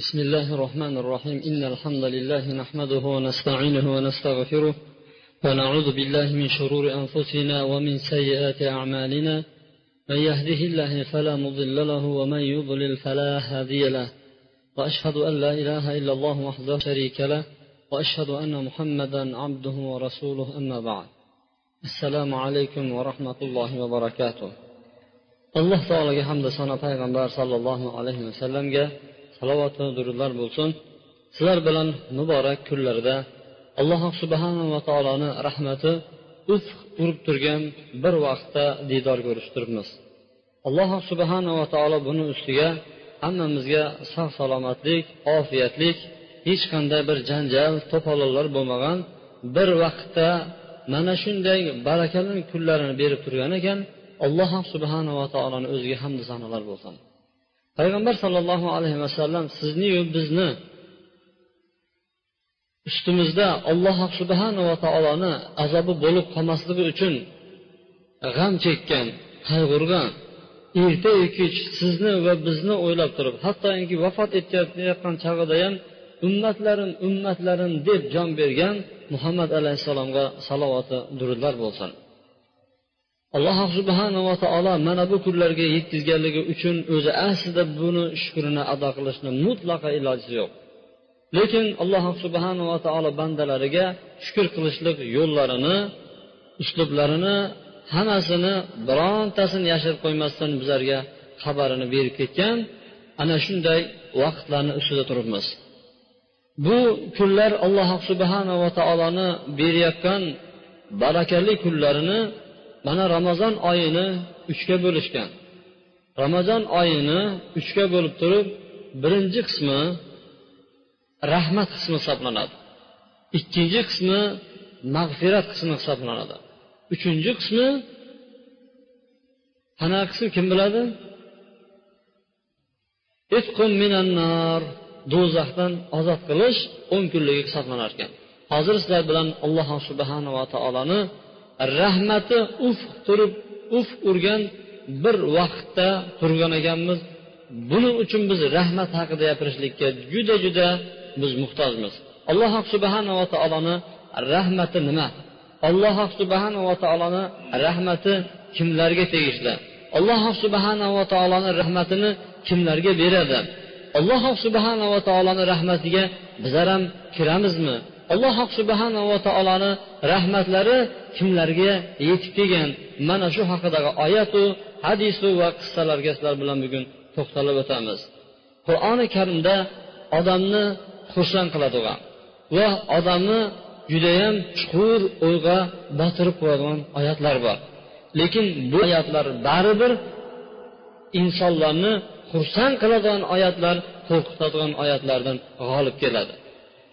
بسم الله الرحمن الرحيم. إن الحمد لله نحمده ونستعينه ونستغفره ونعوذ بالله من شرور أنفسنا ومن سيئات أعمالنا. من يهده الله فلا مضل له ومن يضلل فلا هادي له. وأشهد أن لا إله إلا الله وحده شريك له. وأشهد أن محمدا عبده ورسوله أما بعد. السلام عليكم ورحمة الله وبركاته. alloh taologa hamda sano payg'ambar sollallohu alayhi vasallamga salovatu durudlar bo'lsin. Sizlar bilan muborak kunlarda alloh subhanava taoloni rahmati ufq urib turgan bir vaqtda diydor ko'rishib turibmiz alloh subhanava taolo buni ustiga hammamizga sog' salomatlik ofiyatlik hech qanday bir janjal to'polonlar bo'lmagan bir vaqtda mana shunday barakali kunlarini berib turgan ekan alloh subhanava taoloni o'ziga hamdu sanolar bo'lsin. Payg'ambar sollallohu alayhi vasallam sizniyu bizni ustimizda alloh subhanava taoloni azobi bo'lib qolmasligi uchun g'am chekkan qayg'urgan ertayu kech sizni va bizni o'ylab turib hattoki vafot etayotgan chog'ida ham ummatlarim ummatlarim deb jon bergan muhammad alayhissalomga salovati durudlar bo'lsin. Alloh subhanava taolo mana bu kunlarga yetkazganligi uchun o'zi aslida buni shukrini ado qilishni mutlaqo iloji yo'q. Lekin alloh subhanava taolo bandalariga shukur qilishlik yo'llarini uslublarini hammasini birontasini yashirib qo'ymasdan bizlarga xabarini berib ketgan ana shunday vaqtlarni ustida turibmiz. Bu kunlar alloh subhanava taoloni berayotgan barakali kunlarini mana ramazon oyini uchga bo'lishgan. Ramazon oyini uchga bo'lib turib birinchi qismi rahmat qismi hisoblanadi. Ikkinchi qismi mag'firat qismi hisoblanadi. Uchinchi qismi ana qismi kim biladi? Do'zaxdan ozod qilish o'n kunligi hisoblanar ekan hozir sizlar bilan alloh subhanava taoloni rahmati ufq turib ufq urgan bir vaqtda turgan ekanmiz. Buning uchun biz rahmat haqida gapirishlikka juda juda biz muhtojmiz. Alloh subhanava taoloni rahmati nima? Alloh subhanava taoloni rahmati kimlarga tegishli? Alloh subhanava taoloni rahmatini kimlarga beradi? Alloh subhanava taoloni rahmatiga bizlar ham kiramizmi? Alloh subhanava taoloni rahmatlari kimlarga yetib kelgan? Mana shu haqidagi oyatu hadisu va qissalarga sizlar bilan bugun to'xtalib o'tamiz. Qur'oni karimda odamni xursand qiladigan va odamni judayam chuqur o'yga botirib qo'yadigan oyatlar bor. Lekin bu oyatlar baribir insonlarni xursand qiladigan oyatlar qo'rqitadigan oyatlardan g'olib keladi.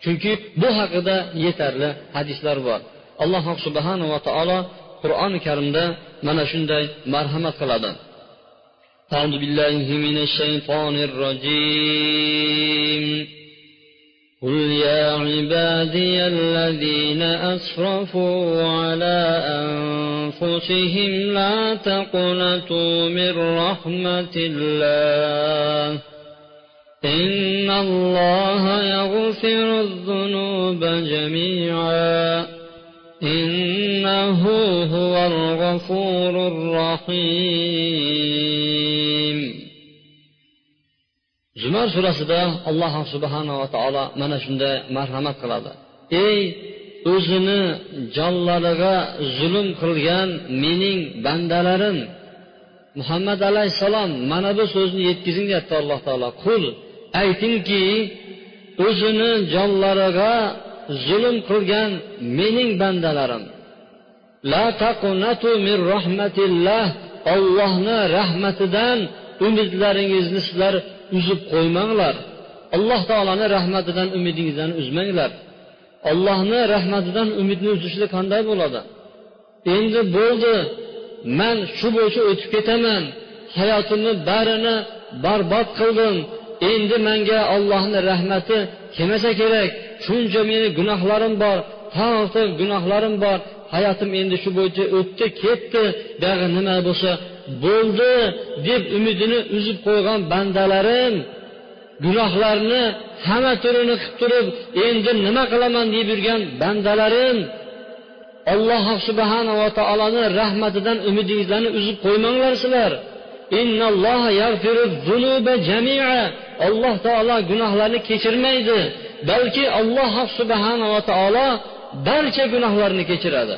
Chunki bu haqida yetarli hadislar bor. Alloh subhanava taolo qur'oni karimda mana shunday marhamat qiladi. أعوذ بالله من الشيطان الرجيم قل يا عبادي الذين أسرفوا على أنفسهم لا تقنطوا من رحمة الله إن الله يغفر الذنوب جميعا إنه هو الغفور الرحيم zumar surasida alloh subhanava taolo mana shunday marhamat qiladi ey o'zini jonlariga zulm qilgan mening bandalarim muhammad alayhissalom mana bu so'zni yetkazing deyapti alloh taolo qul aytingki o'zini jonlariga zulm qilgan mening bandalarim. La taqunatu min rahmatillah. Ollohni rahmatidan umidlaringizni sizlar uzib qo'ymanglar. Alloh taoloni rahmatidan umidingizdan uzmanglar. Ollohni rahmatidan umidni uzishlik qanday bo'ladi? Endi bo'ldi. Man shu bo'yicha o'tib ketaman. Hayotimni barini barbod qildim. Endi menga ollohni rahmati kelmasa kerak. Shuncha meni gunohlarim bor tog'ti gunohlarim bor hayotim endi shu bo'yicha o'tdi ketdi. Buyog'i nima bo'lsa bo'ldi deb umidini uzib qo'ygan bandalarim. Gunohlarni hamma turini qilib turib endi nima qilaman? deb yurgan bandalarim. Alloh subhanava taoloni rahmatidan umidingizlarni uzib qo'ymanglar sizlar alloh taolo gunohlarni kechirmaydi balki alloh subhanava taolo barcha gunohlarni kechiradi.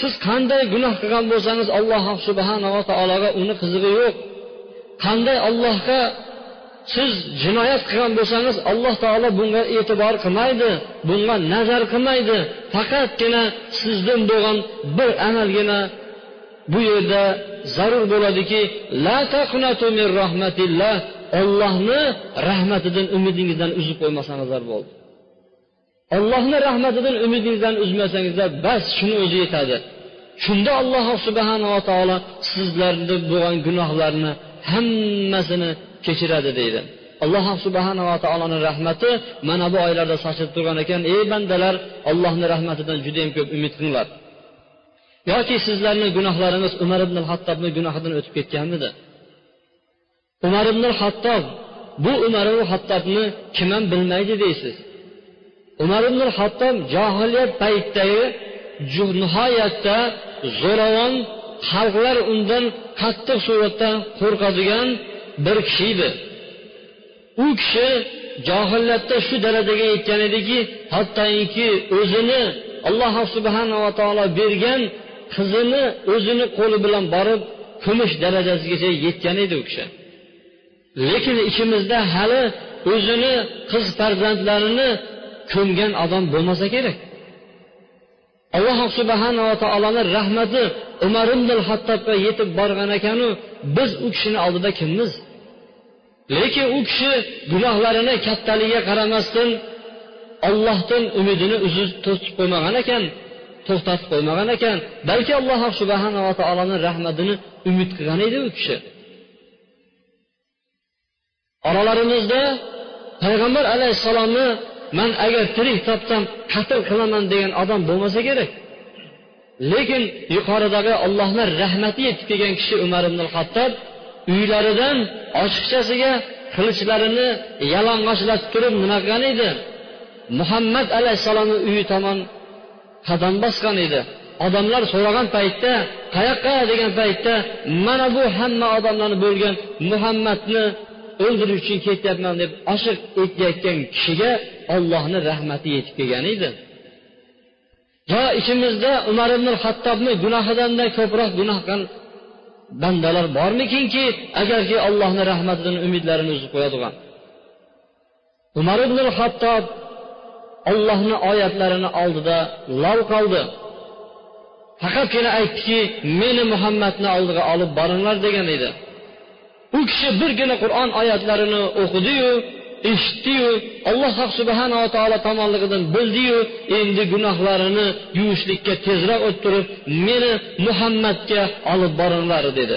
Siz qanday gunoh qilgan bo'lsangiz alloh subhanava taologa uni qizig'i yo'q. Qanday allohga siz jinoyat qilgan bo'lsangiz alloh taolo bunga e'tibor qilmaydi bunga nazar qilmaydi. Faqatgina sizdan bo'lgan bir amalgina bu yerda zarur bo'ladiki la min rahmatillah ollohni rahmatidan umidingizdan uzib qo'ymasangizlar bo'ldi. Ollohni rahmatidan umidingizdan uzmasangizlar bas shuni o'zi yetadi. Shunda alloh subhanava taolo sizlarni bo'lgan gunohlarni hammasini kechiradi deydi. Alloh subhanava taoloni rahmati mana bu oylarda sochilib turgan ekan. Ey bandalar allohni rahmatidan judayam ko'p umid qilinglar. Yoki sizlarni gunohlaringiz umar ibn hattobni gunohidan o'tib ketganmidi? Umar ibn hattob bu umar ibn hattobni kim ham bilmaydi deysiz. Umar ibn hattob johiliyat paytidagi nihoyatda zo'ravon xalqlar undan qattiq suratda qo'rqadigan bir kishi edi u kishi johillatda shu darajaga yetgan ediki hattoki o'zini alloh subhanava taolo bergan qizini o'zini qo'li bilan borib kumush darajasigacha yetgan edi u kishi. Lekin ichimizda hali o'zini qiz farzandlarini ko'mgan odam bo'lmasa kerak. Alloh subhanava taoloni rahmati umar ibn hattobga yetib borgan ekanu biz u kishini oldida kimmiz? Lekin u kishi gunohlarini kattaligiga qaramasdan ollohdan umidini uzib to'sib qo'ymagan ekan to'xtatib qo'ymagan ekan. Balki alloh subhanava taoloni rahmatini umid qilgan edi u kishi. Oralarimizda payg'ambar alayhissalomni man agar tirik topsam qatl qilaman degan odam bo'lmasa kerak. Lekin yuqoridagi allohni rahmati yetib kelgan kishi umar ibn hattob uylaridan ochiqchasiga qilichlarini yalang'ochlatib turib nima qilgan edi? Muhammad alayhissalomni uyi tomon qadam bosgan edi. Odamlar so'ragan paytda qayoqqa? degan paytda mana bu hamma odamlarni bo'lgan muhammadni o'ldirish uchun ketyapman deb oshiq aytayotgan kishiga ollohni rahmati yetib kelgan edi. Yo ichimizda umar ibn hattobni gunohidanda ko'proq gunoh qilgan bandalar bormikinki agarki allohni rahmatidan umidlarini uzib qo'yadigan. Umar ibn hattob ollohni oyatlarini oldida lol qoldi. Faqatgina aytdiki meni muhammadni oldiga olib boringlar degan edi. U kishi birgina qur'on oyatlarini o'qidiyu eshitdiyu alloh subhanava taolo tomonligidan bildiyu endi gunohlarini yuvishlikka tezroq o'ttirib meni muhammadga olib boringlar dedi.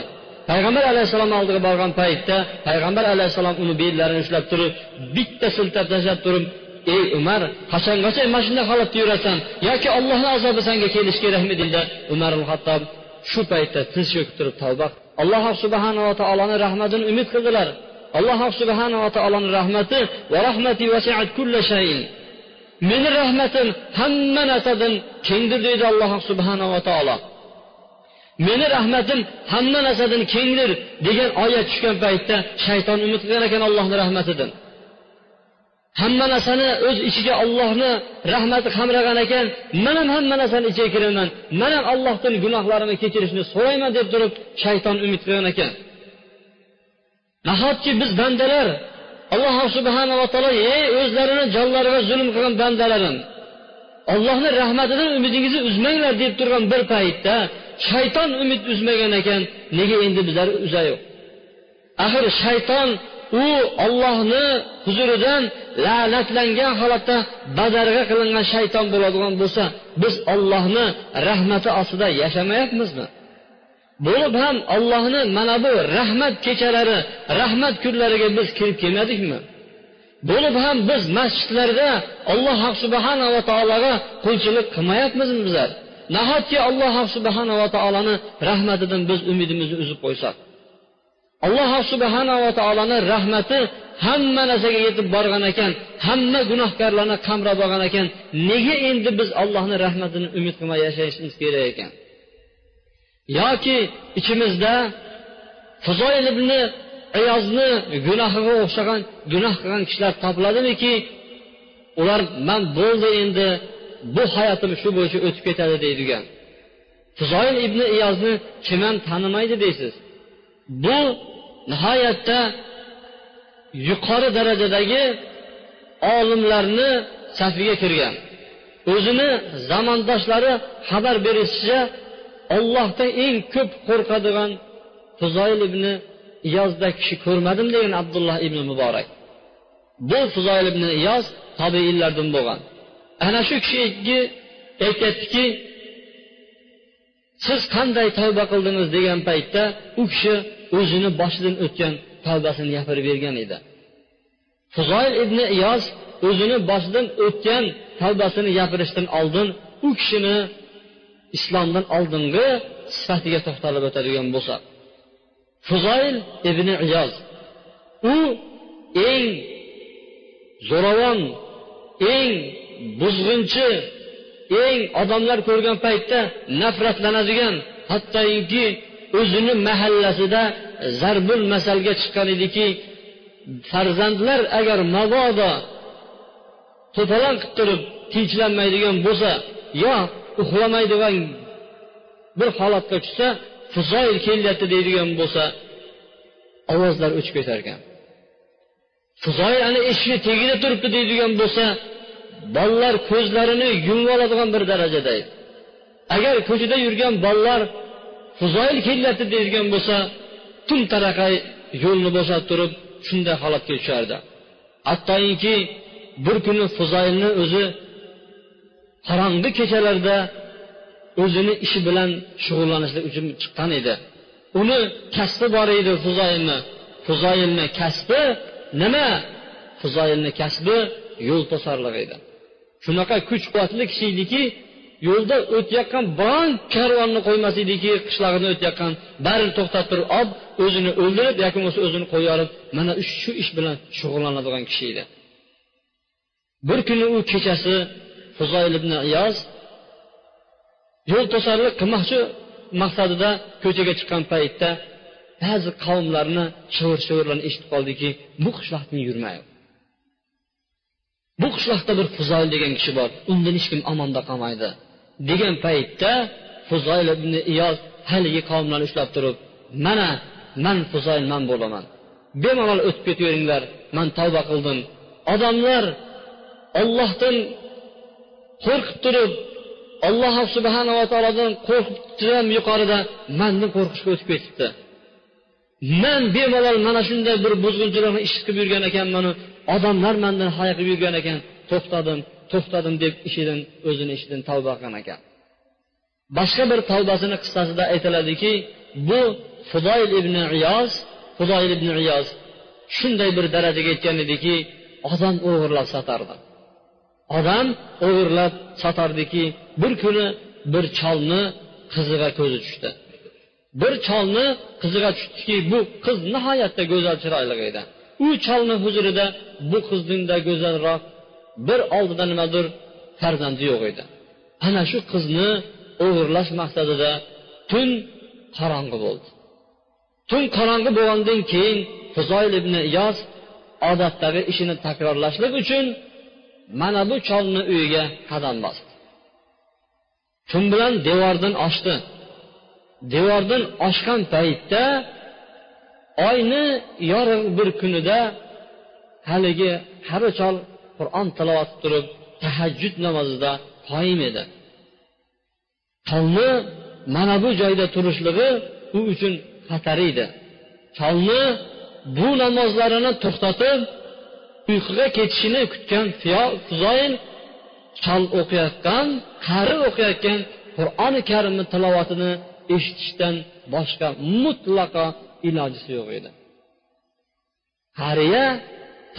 Payg'ambar alayhissalom oldiga borgan paytda payg'ambar alayhissalom uni bellarini ushlab turib bitta siltab tashlab turib ey umar qachongacha mana shunday holatda yurasan? Yoki ollohni azobi senga kelishi kerakmi? deydi umar hattob shu paytda tiz cho'kib turib tavba alloh subhanava taoloni rahmatini umid qildilar. Alloh subhanava taoloni rahmati va rahmati vasiat kulla shayin meni rahmatim hamma narsadan kengdir deydi alloh subhanava taolo. Meni rahmatim hamma narsadan kengdir degan oyat tushgan paytda shayton umid qilgan ekan allohni rahmatidan. Hamma narsani o'z ichiga ollohni rahmati qamragan ekan man ham hamma narsani ichiga kiraman man ham allohdan gunohlarimni kechirishni so'rayman deb turib shayton umid qilgan ekan. Nahotki biz bandalar alloh subhanava taolo ey o'zlarini jonlariga zulm qilgan bandalarim ollohni rahmatidan umidingizni uzmanglar deb turgan bir paytda shayton umid uzmagan ekan nega endi bizlar uzayoq axir shayton u ollohni huzuridan la'natlangan holatda badarg'a qilingan shayton bo'ladigan bo'lsa biz ollohni rahmati ostida yashamayapmizmi? Bo'lib ham ollohni mana bu rahmat kechalari rahmat kunlariga biz kirib kelmadikmi? Bo'lib ham biz masjidlarda alloh subhanava taologa qulchilik qilmayapmizmi bizlar? Nahotki alloh subhanava taoloni rahmatidan biz umidimizni uzib qo'ysak? Alloh subhanava taoloni rahmati hamma narsaga yetib borgan ekan hamma gunohkorlarni qamrab olgan ekan. Nega endi biz allohni rahmatini umid qilmay yashashimiz kerak ekan? Yoki ichimizda fuzoil ibn ayozni gunohiga o'xshagan gunoh qilgan kishilar topiladimiki ular man bo'ldi endi bu hayotim shu bo'yicha o'tib ketadi deydigan. Fuzoil ibn iyozni kim ham tanimaydi deysiz? Bu nihoyatda yuqori darajadagi olimlarni safiga kirgan. O'zini zamondoshlari xabar berishicha ollohdan eng ko'p qo'rqadigan fuzoil ibn iyozda kishi ko'rmadim degan abdulloh ibn muborak. Bu fuzoil ibn iyoz tobeinlardan bo'lgan. Ana shu kishi aytyaptiki siz qanday tavba qildingiz? degan paytda u kishi o'zini boshidan o'tgan tavbasini gapirib bergan edi. Fuzoil ibn iyoz o'zini boshidan o'tgan tavbasini gapirishdan oldin u kishini islomdan oldingi sifatiga to'xtalib o'tadigan bo'lsa. Fuzoil ibn iyoz u eng zo'ravon eng buzg'unchi eng odamlar ko'rgan paytda nafratlanadigan hattoki o'zini mahallasida zarbul masalga chiqqan ediki farzandlar agar mabodo to'polon qilib turib tinchlanmaydigan bo'lsa yo uxlamaydigan bir holatga tushsa fuzoil kelyapti deydigan bo'lsa ovozlar o'chib ketar ekan fuzoil ana eshikni tagida turibdi deydigan bo'lsa bolalar ko'zlarini yumib oladigan bir darajada agar ko'chada yurgan bolalar fuzoil kelyapti deydigan bo'lsa tun taraqay yo'lni bo'shatib turib shunday holatga tushardi. Hattoki bir kuni fuzoilni o'zi qorong'i kechalarda o'zini ishi bilan shug'ullanishlik uchun chiqqan edi. Uni kasbi bor edi fuzoilni fuzoilni kasbi nima? Fuzoilni kasbi yo'l to'sarlik edi. Shunaqa kuch quvvatli kishi ediki yo'lda o'tayotgan biron karvonni qo'ymas ediki qishlog'idan o'tayotgan barini to'xtatib turib olib o'zini o'ldirib yoki bo'lmasa o'zini qo'yib yuborib mana shu ish bilan shug'ullanadigan kishi edi. Bir kuni u kechasi fuzoil ibn iyoz yo'l to'sarlik qilmoqchi maqsadida ko'chaga chiqqan paytda ba'zi qavmlarni shivir shivirlarini eshitib qoldiki bu qishloqdan yurmaydi bu qishloqda bir fuzoil degan kishi bor undan hech kim omonda qolmaydi degan paytda fuzoyl ibn iyoz haligi qavmlarni ushlab turib mana man fuzoyl man bo'laman. Bemalol o'tib ketaveringlar man tavba qildim. Odamlar ollohdan qo'rqib turib alloh subhanava taolodan qo'rqibdidan yuqorida mandan qo'rqishga o'tib ketibdi. Man bemalol mana shunday bir buzg'unchilikni ish qilib yurgan ekanmanu odamlar mandan hayo qilib yurgan ekan to'xtadim. To'xtadim deb ishidan o'zini ishidan tavba qilgan ekan. Boshqa bir tavbasini qissasida aytiladiki bu fudoyil ibn iyoz fudoyil ibn iyoz shunday bir darajaga yetgan ediki odam o'g'irlab sotardi odam o'g'irlab sotardiki bir kuni bir cholni qiziga ko'zi tushdi. Bir cholni qiziga tushdiki bu qiz nihoyatda go'zal chiroyli edi. U cholni huzurida bu qizdinda go'zalroq bir oldida nimadir farzandi yo'q edi. Ana shu qizni o'g'irlash maqsadida tun qorong'i bo'ldi. Tun qorong'i bo'lgandan keyin fuzoil ibn iyos odatdagi ishini takrorlashlik uchun mana bu cholni uyiga qadam bosdi. Tun bilan devordan oshdi. Devordan oshgan paytda oyni yorug' bir kunida haligi qari chol qur'on tilovat turib tahajjud namozida qoyim edi. Cholni mana bu joyda turishligi u uchun xatar edi. Cholni bu namozlarini to'xtatib uyquga ketishini kutgan fuzoil chol o'qiyotgan qari o'qiyotgan qur'oni karimni tilovatini eshitishdan boshqa mutlaqo ilojisi yo'q edi. Qariya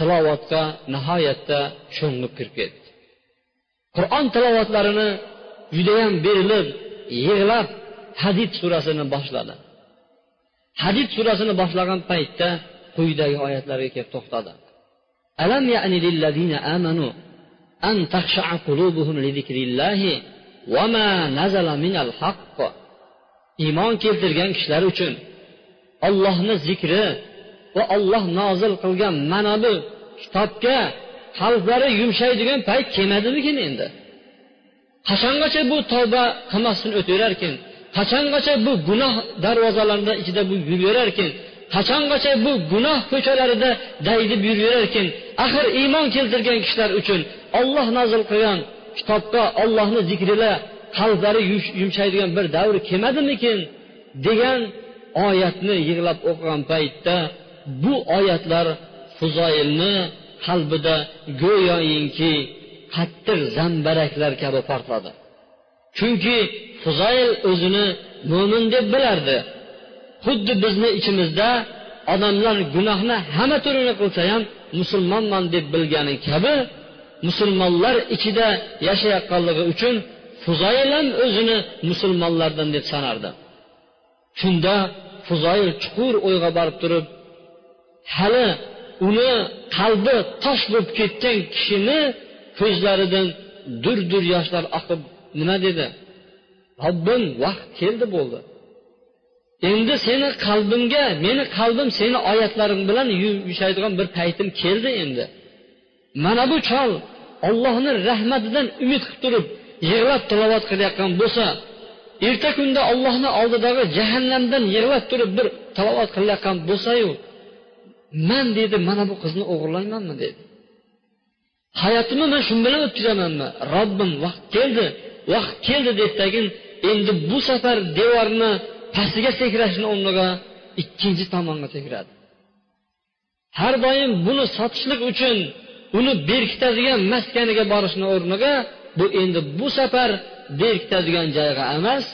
tilovatga nihoyatda sho'ng'ib kirib ketdi. Qur'on tilovatlarini judayam berilib yig'lab hadid surasini boshladi. Hadid surasini boshlagan paytda quyidagi oyatlarga kelib to'xtadi. Alam ya'ni lillazina amanu an taxsha'a qulubuhum li zikrillahi va ma nazala minal haqq. Iymon keltirgan kishilar uchun ollohni zikri va olloh nozil qilgan mana bu kitobga qalblari yumshaydigan payt kelmadimikin endi? Qachongacha bu tavba qilmasdan o'taverarkan qachongacha bu gunoh darvozalarida ichida bu yuraverarkan qachongacha bu gunoh ko'chalarida daydib yuraverarkan axir iymon keltirgan kishilar uchun olloh nozil qilgan kitobga ollohni zikrilar qalblari yumshaydigan bir davr kelmadimikin? degan oyatni yig'lab o'qigan paytda bu oyatlar fuzoilni qalbida go'yoinki qattiq zambaraklar kabi portladi. Chunki fuzoil o'zini mo'min deb bilardi. Xuddi bizni ichimizda odamlar gunohni hamma turini qilsa ham musulmonman deb bilgani kabi musulmonlar ichida yashayotganligi uchun fuzoil ham o'zini musulmonlardan deb sanardi. Shunda fuzoil chuqur o'yga borib turib hali uni qalbi tosh bo'lib ketgan kishini ko'zlaridan dur dur yoshlar oqib nima dedi? Robbim vaqt keldi bo'ldi. Endi seni qalbingga meni qalbim seni oyatlaring bilan yumshaydigan bir paytim keldi endi. Mana bu chol ollohni rahmatidan umid qilib turib yig'lab tilovat qilayotgan bo'lsa erta kunda ollohni oldidagi jahannamdan yig'lab turib bir tilovat qilayotgan bo'lsayu man dedi mana bu qizni o'g'irlaymanmi dedi. Hayotimni man shu bilan o'tkazamanmi? Robbim vaqt keldi vaqt keldi dedidagin endi bu safar devorni pastiga sekrashni o'rniga ikkinchi tomonga sekradi har doim buni sotishlik uchun uni berkitadigan maskaniga borishni o'rniga bu endi bu safar berkitadigan joyga emas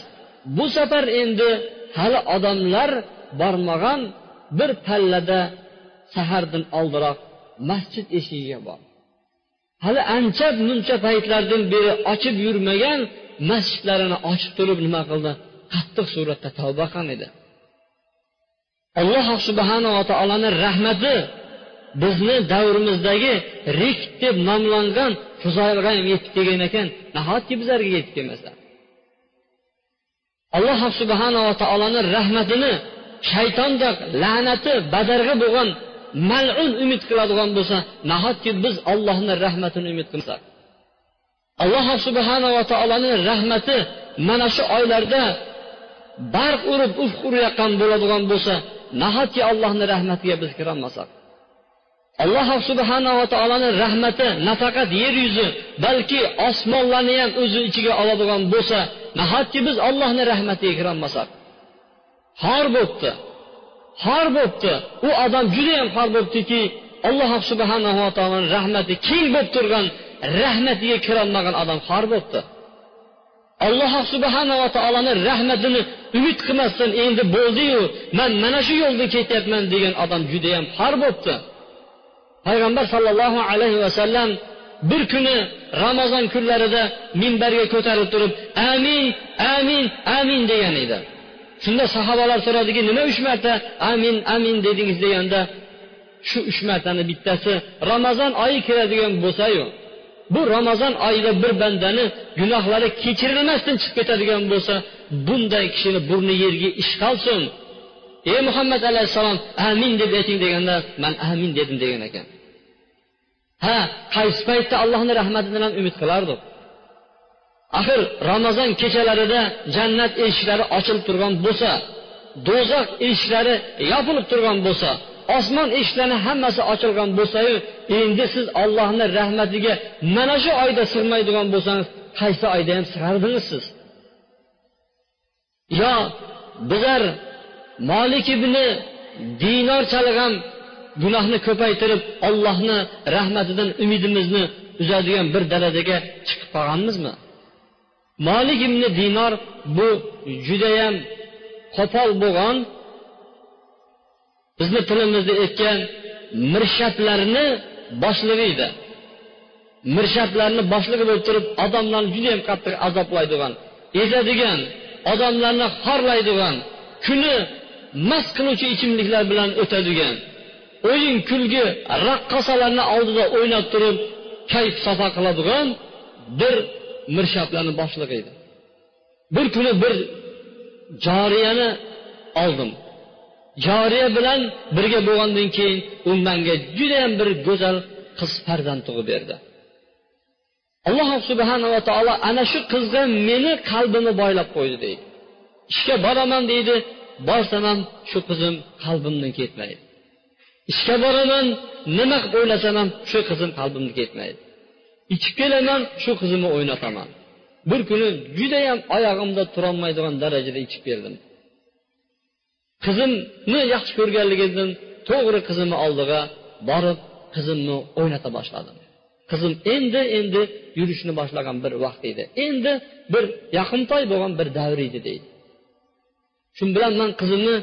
bu safar endi hali odamlar bormagan bir pallada sahardan oldinroq masjid eshigiga bor. Hali ancha muncha paytlardan beri ochib yurmagan masjidlarini ochib turib nima qildi? Qattiq suratda tavba qilgan edi. Alloh subhanava taoloni rahmati bizni davrimizdagi rik deb nomlangan fuzoyga ham yetib kelgan ekan nahotki bizlarga yetib kelmasa? Alloh subhanava taoloni rahmatini shaytondek la'nati badarg'a bo'lgan mal'un umid qiladigan bo'lsa nahotki biz allohni rahmatini umid qilsak? Alloh subhanava taoloni rahmati mana shu oylarda barq urib ufq urayotgan bo'ladigan bo'lsa nahotki allohni rahmatiga biz kirolmasak? Alloh subhanava taoloni rahmati nafaqat yer yuzi balki osmonlarni ham o'zi ichiga oladigan bo'lsa nahotki biz allohni rahmatiga kirolmasak? Xor bo'libdi xor bo'libdi u odam judayam xor bo'libdiki alloh subhanava taoloni rahmati keng bo'lib turgan rahmatiga kirolmagan odam xor bo'libdi alloh subhanava taoloni rahmatini umid qilmasdan endi bo'ldiyu man mana shu yo'lda ketyapman degan odam judayam xor bo'libdi payg'ambar sollallohu alayhi vasallam bir kuni ramazon kunlarida minbarga ko'tarilib turib amin amin amin degan edi. Shunda sahobalar so'radiki nima uch marta? Amin amin dedingiz deganda shu uch martani bittasi ramazon oyi kiradigan bo'lsayu bu ramazon oyida bir bandani gunohlari kechirilmasdan chiqib ketadigan bo'lsa bunday kishini burni yerga ish qolsin ey muhammad alayhissalom amin deb ayting deganda man amin dedim degan ekan. Ha qaysi paytda allohni rahmatidan ham umid qilardik axir ramazon kechalarida jannat eshiklari ochilib turgan bo'lsa do'zax eshiklari yopilib turgan bo'lsa osmon eshiklarini hammasi ochilgan bo'lsayu endi siz ollohni rahmatiga mana shu oyda sig'maydigan bo'lsangiz qaysi oyda ham sig'ardingiz siz? Yo bizlar molik ibn dinor chalg'am gunohni ko'paytirib ollohni rahmatidan umidimizni uzadigan bir darajaga chiqib qolganmizmi? Molik ibn dinor bu judayam qo'pol bo'lgan bizni tilimizda aytgan mirshablarni boshlig'i edi. Mirshablarni boshlig'i bo'lib turib odamlarni judayam qattiq azoblaydigan ezadigan odamlarni xorlaydigan kuni mast qiluvchi ichimliklar bilan o'tadigan o'yin kulgi raqqosalarni oldida o'ynab turib kayf safa qiladigan bir mirshablarni boshlig'i edi. Bir kuni bir joriyani oldim. Joriya bilan birga bo'lgandan keyin u manga judayam bir go'zal qiz farzand tug'ib berdi. Alloh subhanava taolo ana shu qizga meni qalbimni boylab qo'ydi deydi. Ishga boraman deydi. Borsam ham shu qizim qalbimdan ketmaydi. Ishga boraman nima qilib o'ylasam ham shu qizim qalbimdan ketmaydi. Ichib kelaman shu qizimni o'ynataman. Bir kuni judayam oyog'imda turolmaydigan darajada ichib keldim qizimni yaxshi ko'rganligimdan to'g'ri qizimni oldiga borib qizimni o'ynata boshladim. Qizim endi endi yurishni boshlagan bir vaqt edi. Endi bir yaqintoy bo'lgan bir davr edi deydi. Shu bilan man qizimni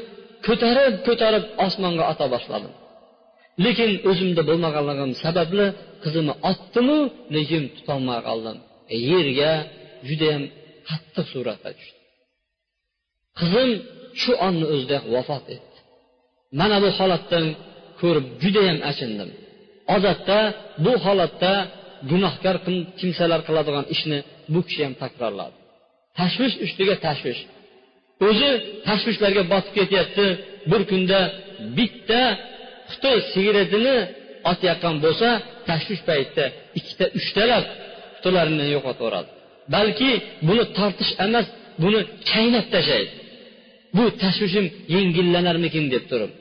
ko'tarib ko'tarib osmonga ota boshladim. Lekin o'zimda bo'lmaganligim sababli qizimni otdimu lekin tutolmay qoldim e, yerga judayam qattiq suratga tushdi. Qizim shu onni o'zida vafot etdi. Mana bu holatdan ko'rib judayam achindim. Odatda bu holatda gunohkor kimsalar qiladigan ishni bu kishi ham takrorladi. Tashvish ustiga tashvish. O'zi tashvishlarga botib ketyapti. Bir kunda bitta xitoy sigaretini otayotgan bo'lsa tashvish paytida ikkita uchtalab qutilarini yo'qotaveradi. Balki buni tortish emas buni chaynab tashlaydi. Bu tashvishim yengillanarmikin deb turib.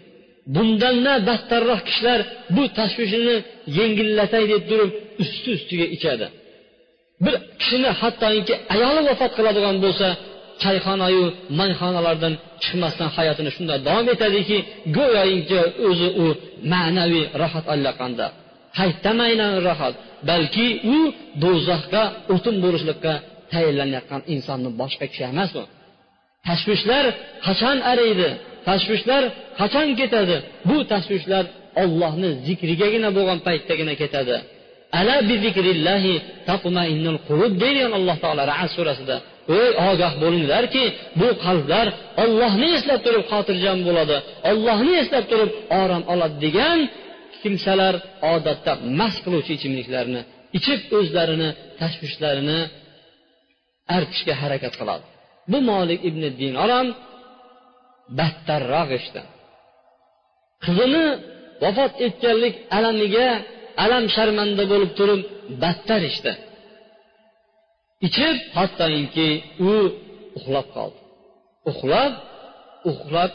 Bundanda battarroq kishilar bu tashvishini yengillatay deb turib usti ustiga ichadi. Bir kishini hattoki ayoli vafot qiladigan bo'lsa choyxonayu mayxonalardan chiqmasdan hayotini shunday davom etadiki go'yoki o'zi u ma'naviy rohat allaqanda qaytamaylan rohat balki u do'zaxga o'tin bo'lishlikqa tayyorlanayotgan insonni boshqa kishi emas u. Tashvishlar qachon ariydi tashvishlar qachon ketadi? Bu tashvishlar ollohni zikrigagina bo'lgan paytdagina ketadi. Ala bi taqmainnul qulub deydigan alloh taolo ras surasida. Ey ogoh bo'linglarki bu qalblar ollohni eslab turib xotirjam bo'ladi. Ollohni eslab turib orom oladi degan kimsalar odatda mast qiluvchi ichimliklarni ichib o'zlarini tashvishlarini artishga harakat qiladi. Bu molik ibn dinor ham battarroq ishdi qizini vafot etganlik alamiga alam sharmanda bo'lib turib battar ichdi ichib hattoki u uxlab qoldi uxlab uxlab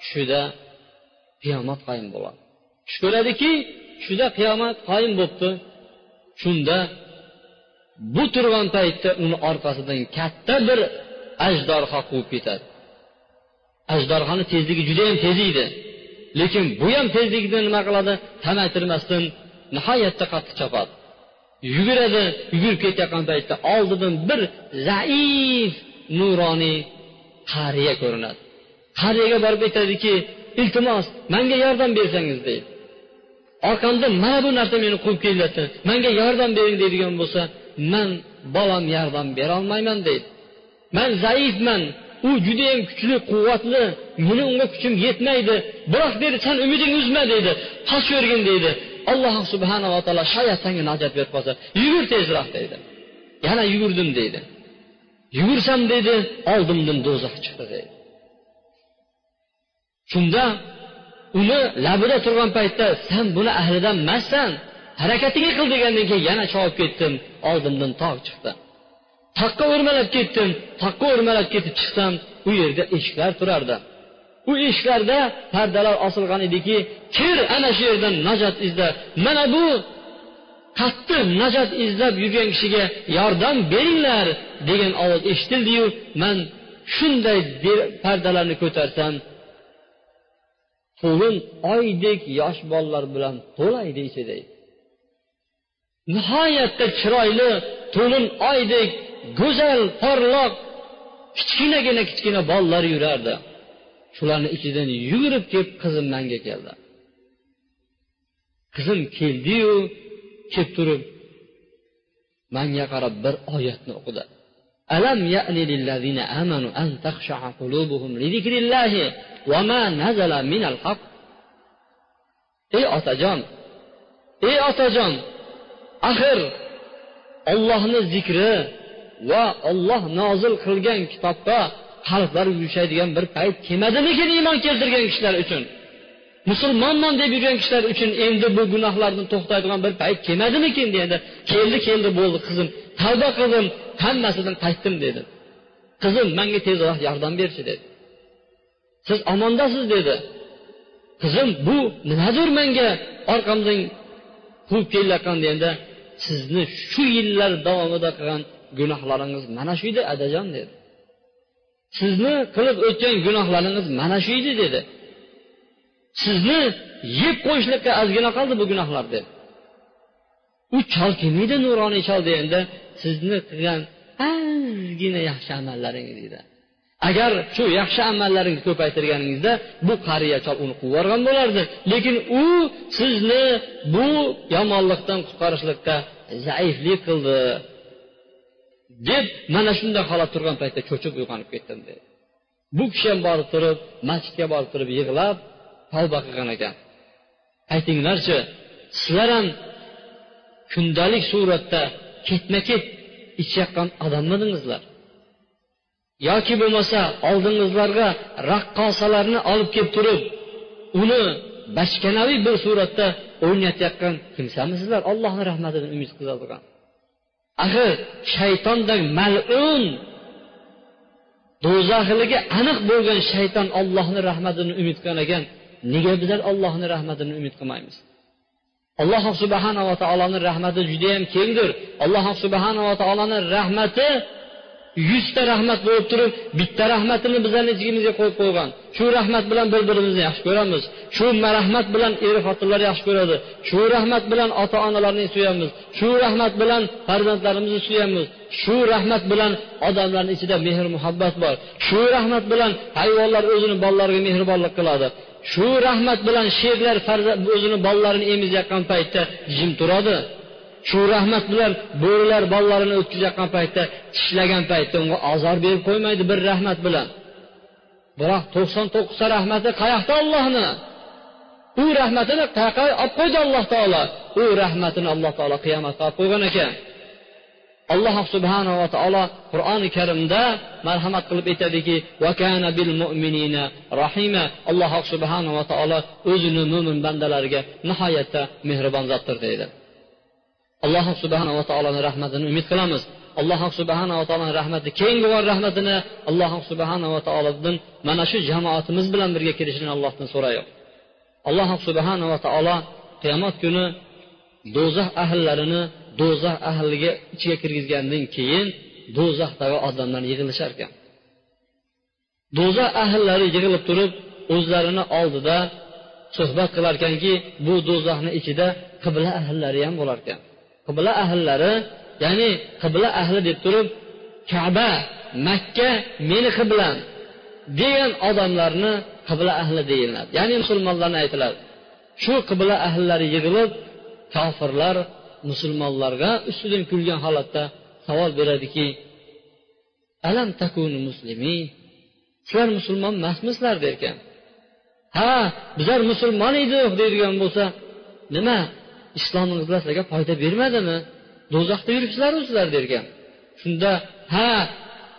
tushida qiyomat qoyim bo'ladi tush ko'radiki tushida qiyomat qoyim bo'libdi shunda bu turgan paytda uni orqasidan katta bir ajdorha quvib ketadi. Ajdorhani tezligi judayam tez edi. Lekin bu ham tezligida nima qiladi? Tamaytirmasdan nihoyatda qattiq chopadi. Yuguradi yugurib ketayotgan paytda oldidan bir zaif nuroniy qariya ko'rinadi. Qariyaga borib aytadiki iltimos manga yordam bersangiz deydi. Orqamdan mana bu narsa meni quvib kelyapti manga yordam bering deydigan bo'lsa man bolam yordam berolmayman deydi. Man zaifman u judayam kuchli quvvatli meni unga kuchim yetmaydi. Biroq deydi san umidingni uzma deydi qochavergin deydi. Alloh subhanava taolo shoyat senga najot berib qolsa yugur tezroq deydi. Yana yugurdim deydi. Yugursam deydi oldimdan do'zax chiqdi deydi. Shunda uni labida turgan paytda san buni ahlidan emassan harakatingni qil degandan keyin yana chopib ketdim oldimdan tog' chiqdi. Toqqa o'rmalab ketdim toqqa o'rmalab ketib chiqsam u yerda eshiklar turardi. U eshiklarda pardalar osilgan ediki kir ana shu yerdan najot izla mana bu qattiq najot izlab yurgan kishiga yordam beringlar degan ovoz eshitildiyu man shunday pardalarni ko'tarsam to'lin oydek yosh bolalar bilan to'laydi ichida nihoyatda chiroyli to'lin oydek go'zal porloq kichkinagina kichkina bolalar yurardi. shularni ichidan yugurib kelib qizim manga keldi? Qizim keldiyu kelib turib manga qarab bir oyatni o'qidi. Alam ya'ni lillazina an takhsha'a qulubuhum li va ma nazala minal haq ey otajon ey otajon axir ollohni zikri va olloh nozil qilgan kitobda qalblar yumshaydigan bir payt kelmadimikin iymon keltirgan kishilar uchun? Musulmonman deb yurgan kishilar uchun endi bu gunohlarni to'xtaydigan bir payt kelmadimikin dedi. Keldi keldi bo'ldi qizim. Tavba qildim hammasidan qaytdim dedi. Qizim manga tezroq yordam berchi dedi. Siz omondasiz dedi. Qizim bu nimadir menga orqamdan quvib kelayotgan deganda sizni shu yillar davomida qilgan gunohlaringiz mana shu edi adajon dedi. Sizni qilib o'tgan gunohlaringiz mana shu edi dedi. Sizni yeb qo'yishlikka ozgina qoldi bu gunohlar deb u chol kim edi nuroniy chol deganda sizni qilgan ozgina yaxshi amallaringiz deydi agar shu yaxshi amallaringizni ko'paytirganingizda bu qariya chol uni quvib yuborgan bo'lardi. Lekin u sizni bu yomonlikdan qutqarishlikka zaiflik qildi. Deb mana shunday holat turgan paytda cho'chib uyg'onib ketdim dedi. Bu kishi ham borib turib masjidga borib turib yig'lab tavba qilgan ekan. Aytinglarchi sizlar ham kundalik suratda ketma ket ichayotgan odammidingizlar yoki bo'lmasa oldingizlarga raqqosalarni olib kelib turib uni bashkanaviy bir suratda o'ynatayotgan kimsamisizlar ollohni rahmatidan umid qiladigan. Axir shaytonday mal'un do'zaxligi aniq bo'lgan shayton ollohni rahmatini umid qilgan ekan nega bizlar ollohni rahmatini umid qilmaymiz? Alloh subhanava taoloni rahmati judayam kengdir. Alloh subhanava taoloni rahmati yuzta rahmat bo'lib turib bitta rahmatini bizlarni ichimizga qo'yib qo'ygan. Shu rahmat bilan bir birimizni yaxshi ko'ramiz. Shu rahmat bilan er xotinlar yaxshi ko'radi. Shu rahmat bilan ota onalarni suyamiz. Shu rahmat bilan farzandlarimizni suyamiz. Shu rahmat bilan odamlarni ichida mehr muhabbat bor. Shu rahmat bilan hayvonlar o'zini bolalariga mehribonlik qiladi. Shu rahmat bilan sherlar o'zini bolalarini emizayotgan paytda jim turadi. Shu rahmat bilan bo'rilar bolalarini o'tkazayotgan paytda tishlagan paytda unga ozor berib qo'ymaydi bir rahmat bilan. Biroq to'qson to'qqizta rahmati qayoqda ollohni u rahmatini qayoqqa olib qo'ydi alloh taolo. U rahmatini alloh taolo qiyomatga olib qo'ygan ekan. Alloh subhanava taolo qur'oni karimda marhamat qilib aytadiki alloh subhanava taolo o'zini mo'min bandalariga nihoyatda mehribon zotdir deydi. Alloh subhanava taoloni rahmatini umid qilamiz. Alloh subhanava taoloni rahmati keng bo'lgan rahmatini alloh subhanava taolodan mana shu jamoatimiz bilan birga kelishini allohdan so'rayoq. Alloh subhanava taolo qiyomat kuni do'zax ahllarini do'zax ahliga ichiga kirgizgandan keyin do'zaxdagi odamlar yig'ilishar ekan. Do'zax ahllari yig'ilib turib o'zlarini oldida suhbat qilar ekanki bu do'zaxni ichida qibla ahllari ham bo'lar ekan. Qibla ahllari ya'ni qibla ahli deb turib kaba makka meni qiblam degan odamlarni qibla ahli deyiladi. Ya'ni musulmonlarni aytiladi. Shu qibla ahllari yig'ilib kofirlar musulmonlarga ustidan kulgan holatda savol beradiki alam takunu muslimi? Sizlar musulmon emasmisizlar derkan. Ha bizlar musulmon edik deydigan bo'lsa nima islomingizlar sizlarga foyda bermadimi? Do'zaxda yuribsizlaru sizlar derkan. Shunda ha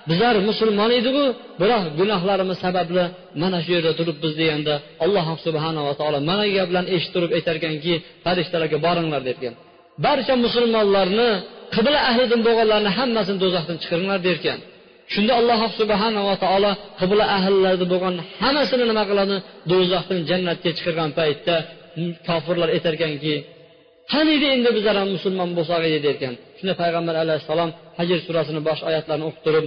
bizlar musulmon ediku biroq gunohlarimiz sababli mana shu yerda turibmiz deganda alloh subhanava taolo mana bu gaplarni eshitib turib aytarkanki farishtalarga boringlar derkan. Barcha musulmonlarni qibla ahlidan bo'lganlarni hammasini do'zaxdan chiqaringlar derkan. Shunda alloh subhanava taolo qibla ahillarda bo'lgan hammasini nima qiladi? Do'zaxdan jannatga chiqargan paytda kofirlar aytarkanki qaniydi endi bizlar ham musulmon bo'lsak edi derkan. Shunda payg'ambar alayhissalom hajr surasini bosh oyatlarini o'qib turib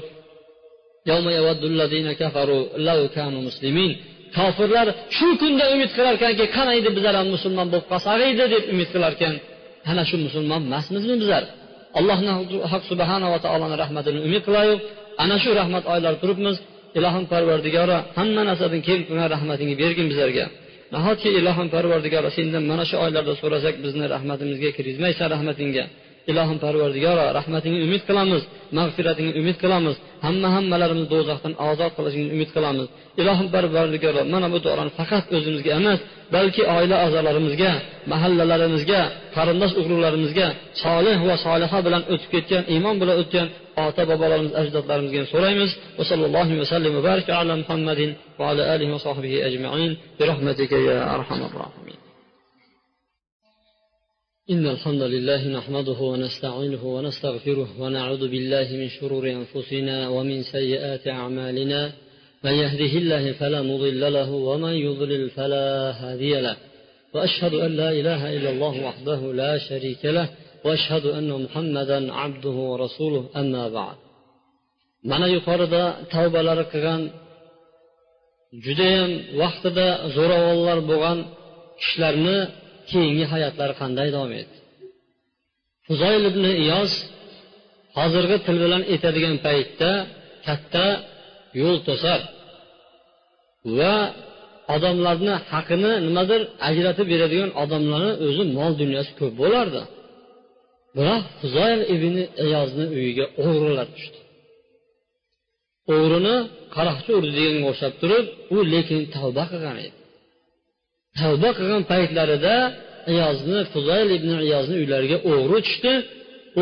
kofirlar shu kunda umid qilarkanki qani edi bizlar ham musulmon bo'lib qolsak edi deb umid qilarkan. Ana shu musulmon emasmizmi bizlar? Allohni haq subhanava taoloni rahmatini umid qilaylik ana shu rahmat oylar turibmiz. Ilohim parvardigora hamma narsadan keng qilgan rahmatingni bergin bizlarga. Nahotki ilohim parvardigori sendan mana shu oylarda so'rasak bizni rahmatimizga kirgizmaysan rahmatingga. Ilohim parvardigoro rahmatingni umid qilamiz mag'firatingni umid qilamiz hamma hammalarimizni do'zaxdan ozod qilishingni umid qilamiz. Ilohim parvardigoro mana bu duoni faqat o'zimizga emas balki oila a'zolarimizga mahallalarimizga qarindosh urug'larimizga solih va soliha bilan o'tib ketgan iymon bilan o'tgan ota bobolarimiz ajdodlarimizga so'raymiz. Va sallallohu vasallam va baraka ala muhammadin va ala alihi va sohbihi ajmain bi rahmatika ya arhamar rohimin إن الحمد لله نحمده ونستعينه ونستغفره ونعوذ بالله من شرور أنفسنا ومن سيئات أعمالنا. من يهده الله فلا مضل له ومن يضلل فلا هادي له. وأشهد أن لا إله إلا الله وحده لا شريك له. وأشهد أن محمدا عبده ورسوله. أما بعد. mana yuqorida tavbalari qilgan judayam vaqtida zo'ravonlar bo'lgan kishilarni keyingi hayotlari qanday davom etdi? Fuzoyl ibn iyoz hozirgi til bilan aytadigan paytda katta yo'l to'sar va odamlarni haqini nimadir ajratib beradigan odamlarni o'zi mol dunyosi ko'p bo'lardi. Biroq fuzoyl ibn iyozni uyiga o'g'rilar tushdi. O'g'rini qaroqchi urdi deganga o'xshab turib u lekin tavba qilgan edi. Tavba qilgan paytlarida iyozni fuzayl ibn iyozni uylariga o'g'ri tushdi.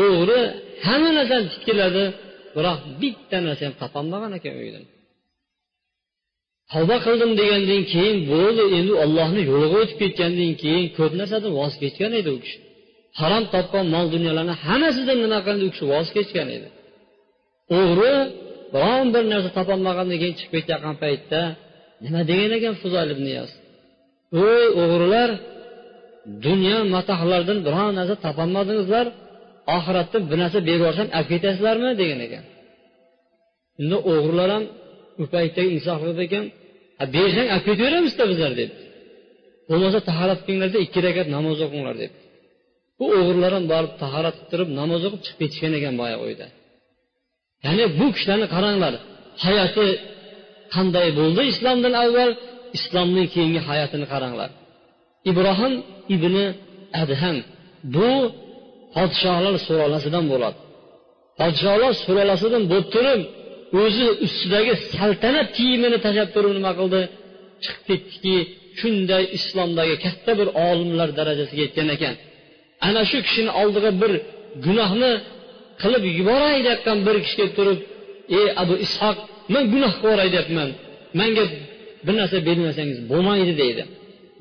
O'g'ri hamma narsani titkiladi biroq bitta narsa ham topolmagan ekan uydan. Tavba qildim degandan keyin bo'ldi endi ollohni yo'liga o'tib ketgandan keyin ko'p narsadan voz kechgan edi u kishi. Harom topgan mol dunyolarni hammasidan nima qildi u kishi voz kechgan edi. O'g'ri biron bir narsa topolmagandan keyin chiqib ketayotgan paytda nima degan ekan fuzoyl ibn iyoz ey o'g'rilar dunyo matohlardan biron narsa topolmadingizlar oxiratda bir narsa berib yuborsam olib ketasizlarmi degan ekan. Unda o'g'rilar ham u paytdagi inson qildi ekan bersang olib ketaveramizda bizlar debdi bo'lmasa tahorat qilinglarda ikki rakat namoz o'qinglar debdi bu o'g'rilar ham borib tahorat qilib namoz o'qib chiqib ketishgan ekan boya uyda ya'ni bu kishilarni qaranglar hayoti qanday bo'ldi? Islomdan avval islomning keyingi hayotini qaranglar. Ibrohim ibn adham bu podshohlar sulolasidan bo'ladi. Podshohlar sulolasidan bo'lib turib o'zi ustidagi saltanat kiyimini tashlab turib nima qildi? Chiqib ketdiki shunday islomdagi katta bir olimlar darajasiga yetgan ekan. Ana shu kishini oldiga bir gunohni qilib yuboray deyotgan bir kishi kelib turib ey abu ishoq man gunoh qilib yuboray deyapman manga bir narsa bermasangiz bo'lmaydi deydi.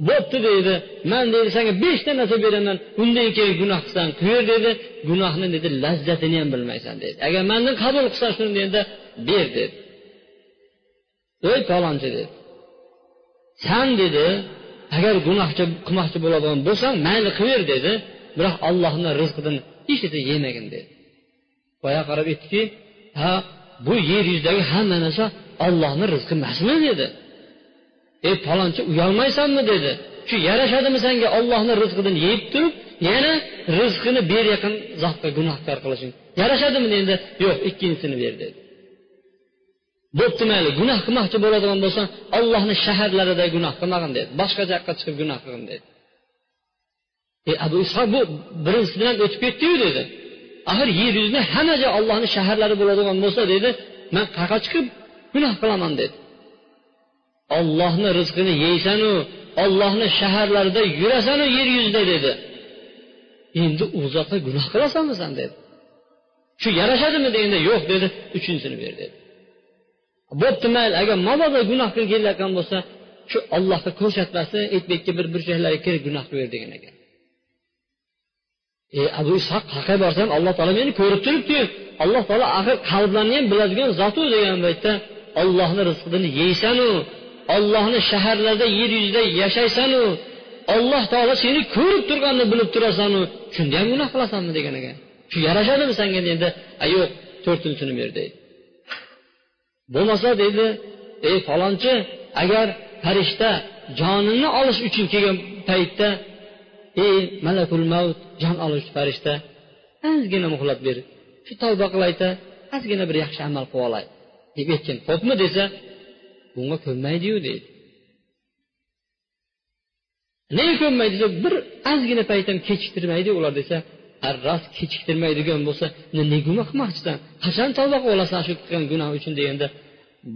Bo'pti deydi. Man deydi senga beshta narsa beraman undan keyin gunoh qilsan qilaver dedi gunohni dedi lazzatini ham bilmaysan deydi. Agar mandan qabul qilsan shuni deganda ber dedi. Ey palonchi dedi. San dedi agar gunohchi qilmoqchi bo'ladigan bo'lsang mayli qilaver dedi. Biroq allohni rizqidan hech narsa yemagin dedi. Boya qarab aytdiki ha bu yer yuzidagi hamma narsa ollohni rizqi emasmi? dedi. Ey palonchi uyalmaysanmi dedi. Shu yarashadimi senga ollohni rizqidan yeyib turib yana rizqini ber yaqin zotga gunohkor qilishing. Yarashadimi endi? Yo'q ikkinchisini ber dedi. Bo'pti mayli gunoh qilmoqchi bo'ladigan bo'lsang ollohni shaharlarida gunoh qilmagin dedi. Boshqa yoqqa chiqib gunoh qilgin dedi. E abu ishoq bu birinchisidan bilan o'tib ketdiyu dedi. Axir yer yuzida hamma joy ollohni shaharlari bo'ladigan bo'lsa dedi man qayerqa chiqib gunoh qilaman dedi. Ollohni rizqini yeysanu ollohni shaharlarida yurasanu yer yuzida dedi. Endi u zotga gunoh qilasanmi san dedi. Shu yarashadimi deganda yo'q dedi uchinchisini ber dedi. Bo'pti mayli agar mabodo gunoh qilib kelayotgan bo'lsa shu ollohga ko'rsatmasi aytmakka bir burchaklarga kirib gunoh qilaver degan ekan. E abu ishoq qayerga borsam alloh taolo meni ko'rib turibdiyu alloh taolo axir qalblarni ham biladigan zotu degan paytda ollohni rizqini yeysanu ollohni shaharlarda yer yuzida yashaysanu olloh taolo seni ko'rib turganini bilib turasanu shunda ham gunoh qilasanmi degan ekan. Shu yarashadimi senga endi yo'q to'rtinchisini ber deydi. Bo'lmasa deydi ey falonchi agar farishta jonini olish uchun kelgan paytda ey malakul mavt jon oluvchi farishta ozgina muhlat ber shu tavba qilayda ozgina bir yaxshi amal qilib olay deb aytgan xo'pmi desa bunga ko'nmaydiyu deydi. Nega ko'nmaydi desa bir ozgina payt ham kechiktirmaydi ular desa rost kechiktirmaydigan bo'lsa ne gunoh qilmoqchisan? Qachon tavba qilib olasan shu qilgan gunoh uchun? deganda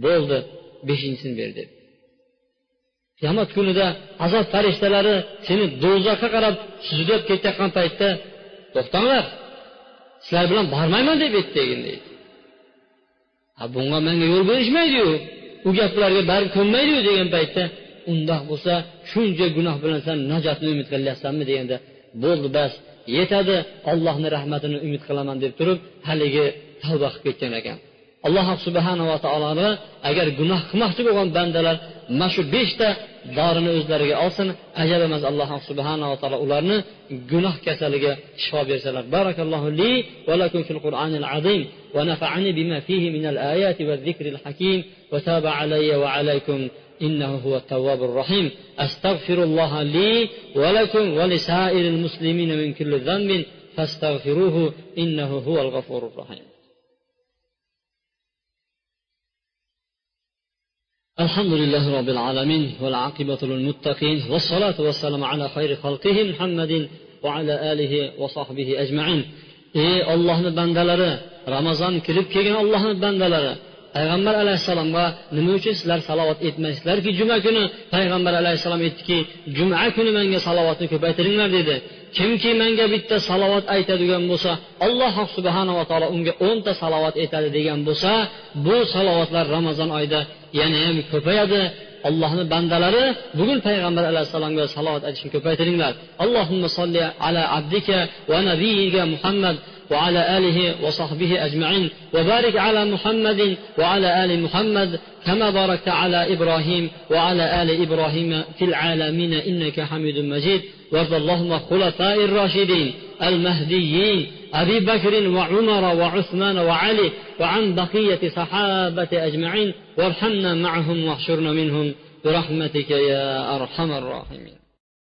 bo'ldi beshinchisini ber deb. Qiyomat kunida azob farishtalari seni do'zaxga qarab suzlab ketayotgan paytda to'xtanglar sizlar bilan bormayman deb aytdegin deydi. Bunga manga yo'l berishmaydiyu u gaplarga bari ko'nmaydiyu degan paytda undoq bo'lsa shuncha gunoh bilan san najotni umid qilyapsanmi deganda bo'ldi bas yetadi ollohni rahmatini umid qilaman deb turib haligi tavba qilib ketgan ekan. Alloh subhanava taoloni agar gunoh qilmoqchi bo'lgan bandalar mana shu beshta dorini o'zlariga olsin ajab emas alloh subhanava taolo ularni gunoh kasaliga shifo bersalar. Barakallohu li va lakum fil qur'anil azim va nafa'ani bima fihi min al ayati va zikril hakim. Alayya va alaykum إنه هو التواب الرحيم. أستغفر الله لي ولكم ولسائر المسلمين من كل ذنب فاستغفروه إنه هو الغفور الرحيم. الحمد لله رب العالمين والعاقبة للمتقين والصلاة والسلام على خير خلقه محمد وعلى آله وصحبه أجمعين. ey ollohni bandalari ramazon kirib kelgan ollohni bandalari payg'ambar alayhissalomga nima uchun sizlar salovat etmaysizlarki juma kuni? Payg'ambar alayhissalom aytdiki juma kuni menga salovatni ko'paytiringlar dedi. Kimki menga bitta salovat aytadigan bo'lsa alloh subhanava taolo unga o'nta salovat aytadi degan bo'lsa bu salovatlar ramazon oyida yanayam ko'payadi. Allohni bandalari bugun payg'ambar alayhissalomga salovat aytishni ko'paytiringlar. Allohumma solli ala abdika va nabiyiga muhammad وعلى آله وصحبه أجمعين. وبارك على محمد وعلى آل محمد كما باركت على إبراهيم وعلى آل إبراهيم في العالمين إنك حميد مجيد. وارض اللهم خلفاء الراشدين المهديين أبي بكر وعمر وعثمان وعلي وعن بقية صحابة أجمعين. وارحمنا معهم واحشرنا منهم. برحمتك يا أرحم الراحمين.